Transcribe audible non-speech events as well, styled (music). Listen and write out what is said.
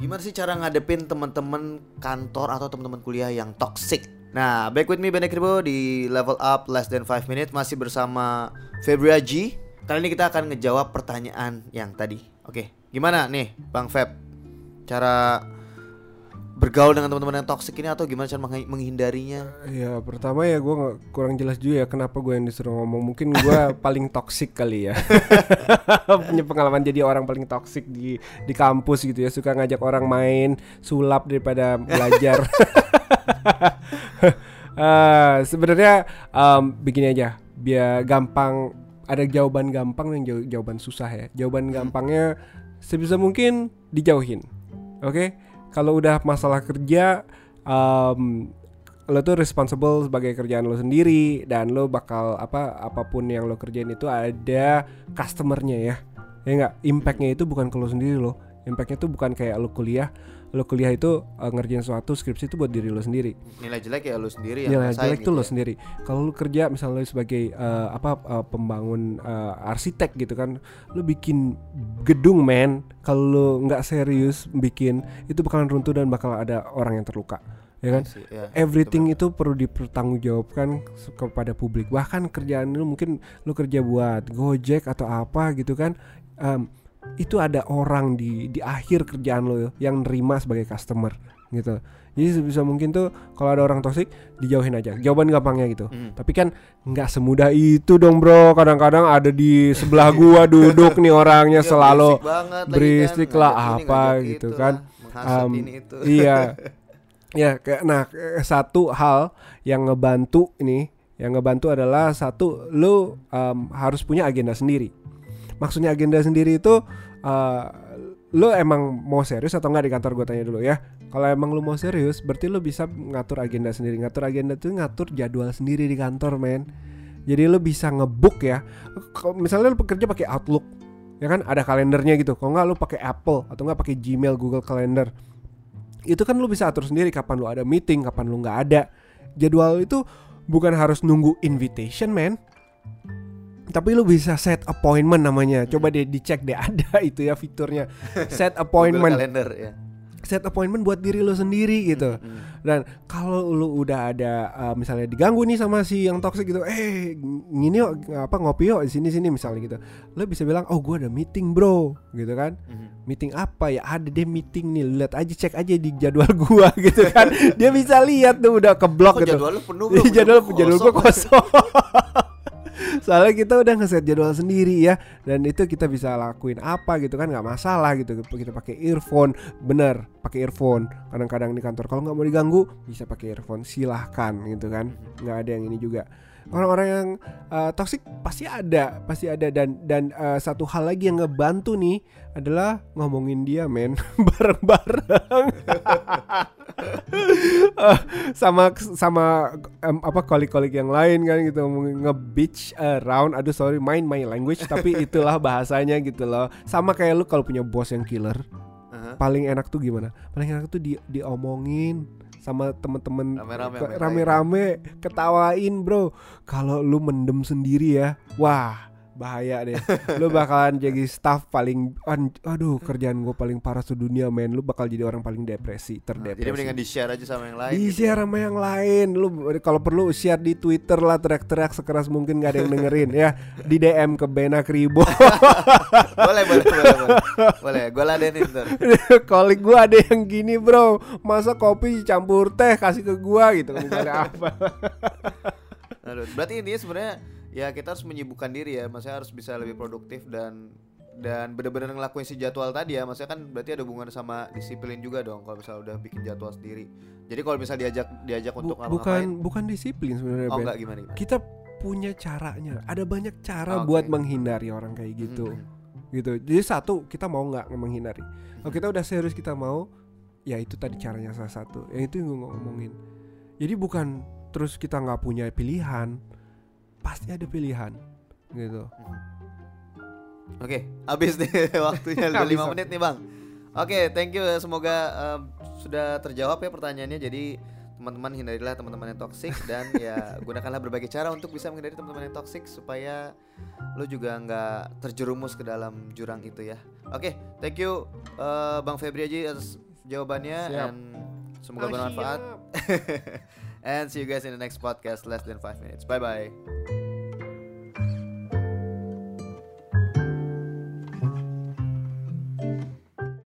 Gimana sih cara ngadepin teman-teman kantor atau teman-teman kuliah yang toxic? Nah, back with me Benek Ribo di Level Up Less Than 5 Minutes masih bersama Febri Aji. Kali ini kita akan ngejawab pertanyaan yang tadi. Oke, gimana nih Bang Feb? Cara bergaul dengan teman-teman yang toxic ini atau gimana cara menghi- menghindarinya? Ya pertama ya gue kurang jelas juga ya kenapa gue yang disuruh ngomong. Mungkin gue (laughs) paling toksik kali ya. (laughs) Punya pengalaman jadi orang paling toksik di di kampus gitu ya. Suka ngajak orang main sulap daripada belajar. (laughs) Eh, Sebenarnya em, begini aja. Biar gampang ada jawaban gampang dan jaw- jawaban susah ya. Jawaban gampangnya sebisa mungkin dijauhin Oke Kalau udah masalah kerja em, lo tuh responsible sebagai kerjaan lo sendiri dan lo bakal apa apa pun yang lo kerjain itu ada customernya ya. Ya nggak? Impactnya itu bukan ke lo sendiri lo impactnya itu bukan kayak lo kuliah lo kuliah itu eh, ngerjain suatu skripsi itu buat diri lo sendiri. Nilai jelek ya lu sendiri yang nilai jelek gitu tuh lo ya. sendiri. Kalau lo kerja misalnya lo sebagai eh, apa eh, pembangun eh, arsitek gitu kan lo bikin gedung men kalau lo nggak serius bikin itu bakalan runtuh dan bakal ada orang yang terluka ya kan? Sih, ya, everything itu perlu dipertanggungjawabkan kepada publik. Bahkan kerjaan lu mungkin lu kerja buat Gojek atau apa gitu kan em, itu ada orang di di akhir kerjaan lo yang nerima sebagai customer gitu. Jadi sebisa mungkin tuh kalau ada orang toksik dijauhin aja. Jawaban gampangnya gitu. Hmm. tapi kan nggak semudah itu dong bro. Kadang-kadang ada di sebelah gua duduk nih orangnya Iya, selalu berisik kan, lah, apa gitu itu kan. Am, ini itu. iya. (laughs) Ya kayak nah satu hal yang ngebantu ini yang ngebantu adalah satu lu em, harus punya agenda sendiri maksudnya agenda sendiri itu eh, lu emang mau serius atau enggak di kantor? Gue tanya dulu ya. Kalau emang lu mau serius berarti lu bisa ngatur agenda sendiri. Ngatur agenda itu ngatur jadwal sendiri di kantor men. Jadi lu bisa ngebook ya. Kalau misalnya lu bekerja pakai Outlook ya kan? Ada kalendernya gitu. Kalau nggak lu pakai Apple atau nggak pakai Gmail Google Calendar. Itu kan lu bisa atur sendiri kapan lu ada meeting kapan lu nggak ada. Jadwal itu bukan harus nunggu invitation man tapi lu bisa set appointment namanya coba deh dicek deh (laughs) ada itu ya fiturnya set appointment Calendar ya. set appointment buat diri lu sendiri gitu Hmm. dan kalau lu udah ada uh, misalnya diganggu nih sama si yang toxic gitu, eh gini yuk apa ngopi yuk di sini sini misalnya gitu, lu bisa bilang oh gua ada meeting bro, gitu kan? Mhm. Meeting apa ya? Ada deh meeting nih, lihat aja cek aja di jadwal gua (laughs) gitu kan. Dia bisa lihat tuh udah keblok gitu. jadwal lu penuh Iya, bro? jadwal jadwal gua kosong. (laughs) Soalnya kita udah ngeset jadwal sendiri ya dan itu kita bisa lakuin apa gitu kan nggak masalah gitu. Kita pakai earphone bener pakai earphone. Kadang-kadang di kantor kalau nggak mau diganggu bisa pakai earphone silahkan gitu kan. Nggak ada yang ini juga. Orang-orang yang uh, toxic pasti ada pasti ada. Dan dan uh, satu hal lagi yang ngebantu nih adalah ngomongin dia men (laughs) bareng-bareng. (laughs) Eh, sama sama em, apa kolik-kolik yang lain kan gitu nge-bitch around aduh sorry mind my language tapi (laughs) itulah bahasanya gitu loh. Sama kayak lu kalau punya bos yang killer Aha. paling enak tuh gimana? Paling enak tuh di diomongin sama temen-temen rame-rame ketawain bro. Kalau lu mendem sendiri ya wah bahaya deh lu bakalan jadi staff paling aduh kerjaan gue paling parah sedunia men lu bakal jadi orang paling depresi Nah, terdepresi jadi mendingan di share aja sama yang lain. di gitu. share sama yang lain lu kalau perlu share di Twitter lah teriak-teriak sekeras mungkin gak ada yang dengerin ya di DM ke Bena Kribo (laughs) boleh, boleh, boleh, boleh. Boleh, gue ladenin ntar. (laughs) kolik gua ada yang gini bro masa kopi campur teh kasih ke gua gitu misalnya apa Aduh, berarti intinya sebenarnya ya kita harus menyibukkan diri ya, maksudnya harus bisa lebih produktif dan dan benar-benar ngelakuin si jadwal tadi ya, maksudnya kan berarti ada hubungan sama disiplin juga dong kalau misalnya udah bikin jadwal sendiri. Jadi kalau misalnya diajak diajak Bu- untuk bukan ngapa-ngapain, bukan disiplin sebenarnya oh Ben. enggak gimana gimana? kita punya caranya. Ada banyak cara Oke. buat menghindari orang kayak gitu. Mhm. gitu. Jadi satu kita mau nggak menghindari? Kalau kita udah serius kita mau ya itu tadi caranya salah satu. Yang itu yang gue ngomongin. Jadi bukan terus kita nggak punya pilihan pasti ada pilihan gitu Oke, habis nih (laughs) waktunya udah Habis, 5 habis. menit nih, Bang. Oke, thank you semoga em, sudah terjawab ya pertanyaannya. Jadi teman-teman hindarilah teman-teman yang toksik dan (laughs) ya gunakanlah berbagai cara untuk bisa menghindari teman-teman yang toksik supaya lo juga nggak terjerumus ke dalam jurang itu ya. Oke, thank you eh, Bang Febri aja atas jawabannya Siap. and semoga Ah, bermanfaat. (laughs) and see you guys in the next podcast less than 5 minutes. Bye bye.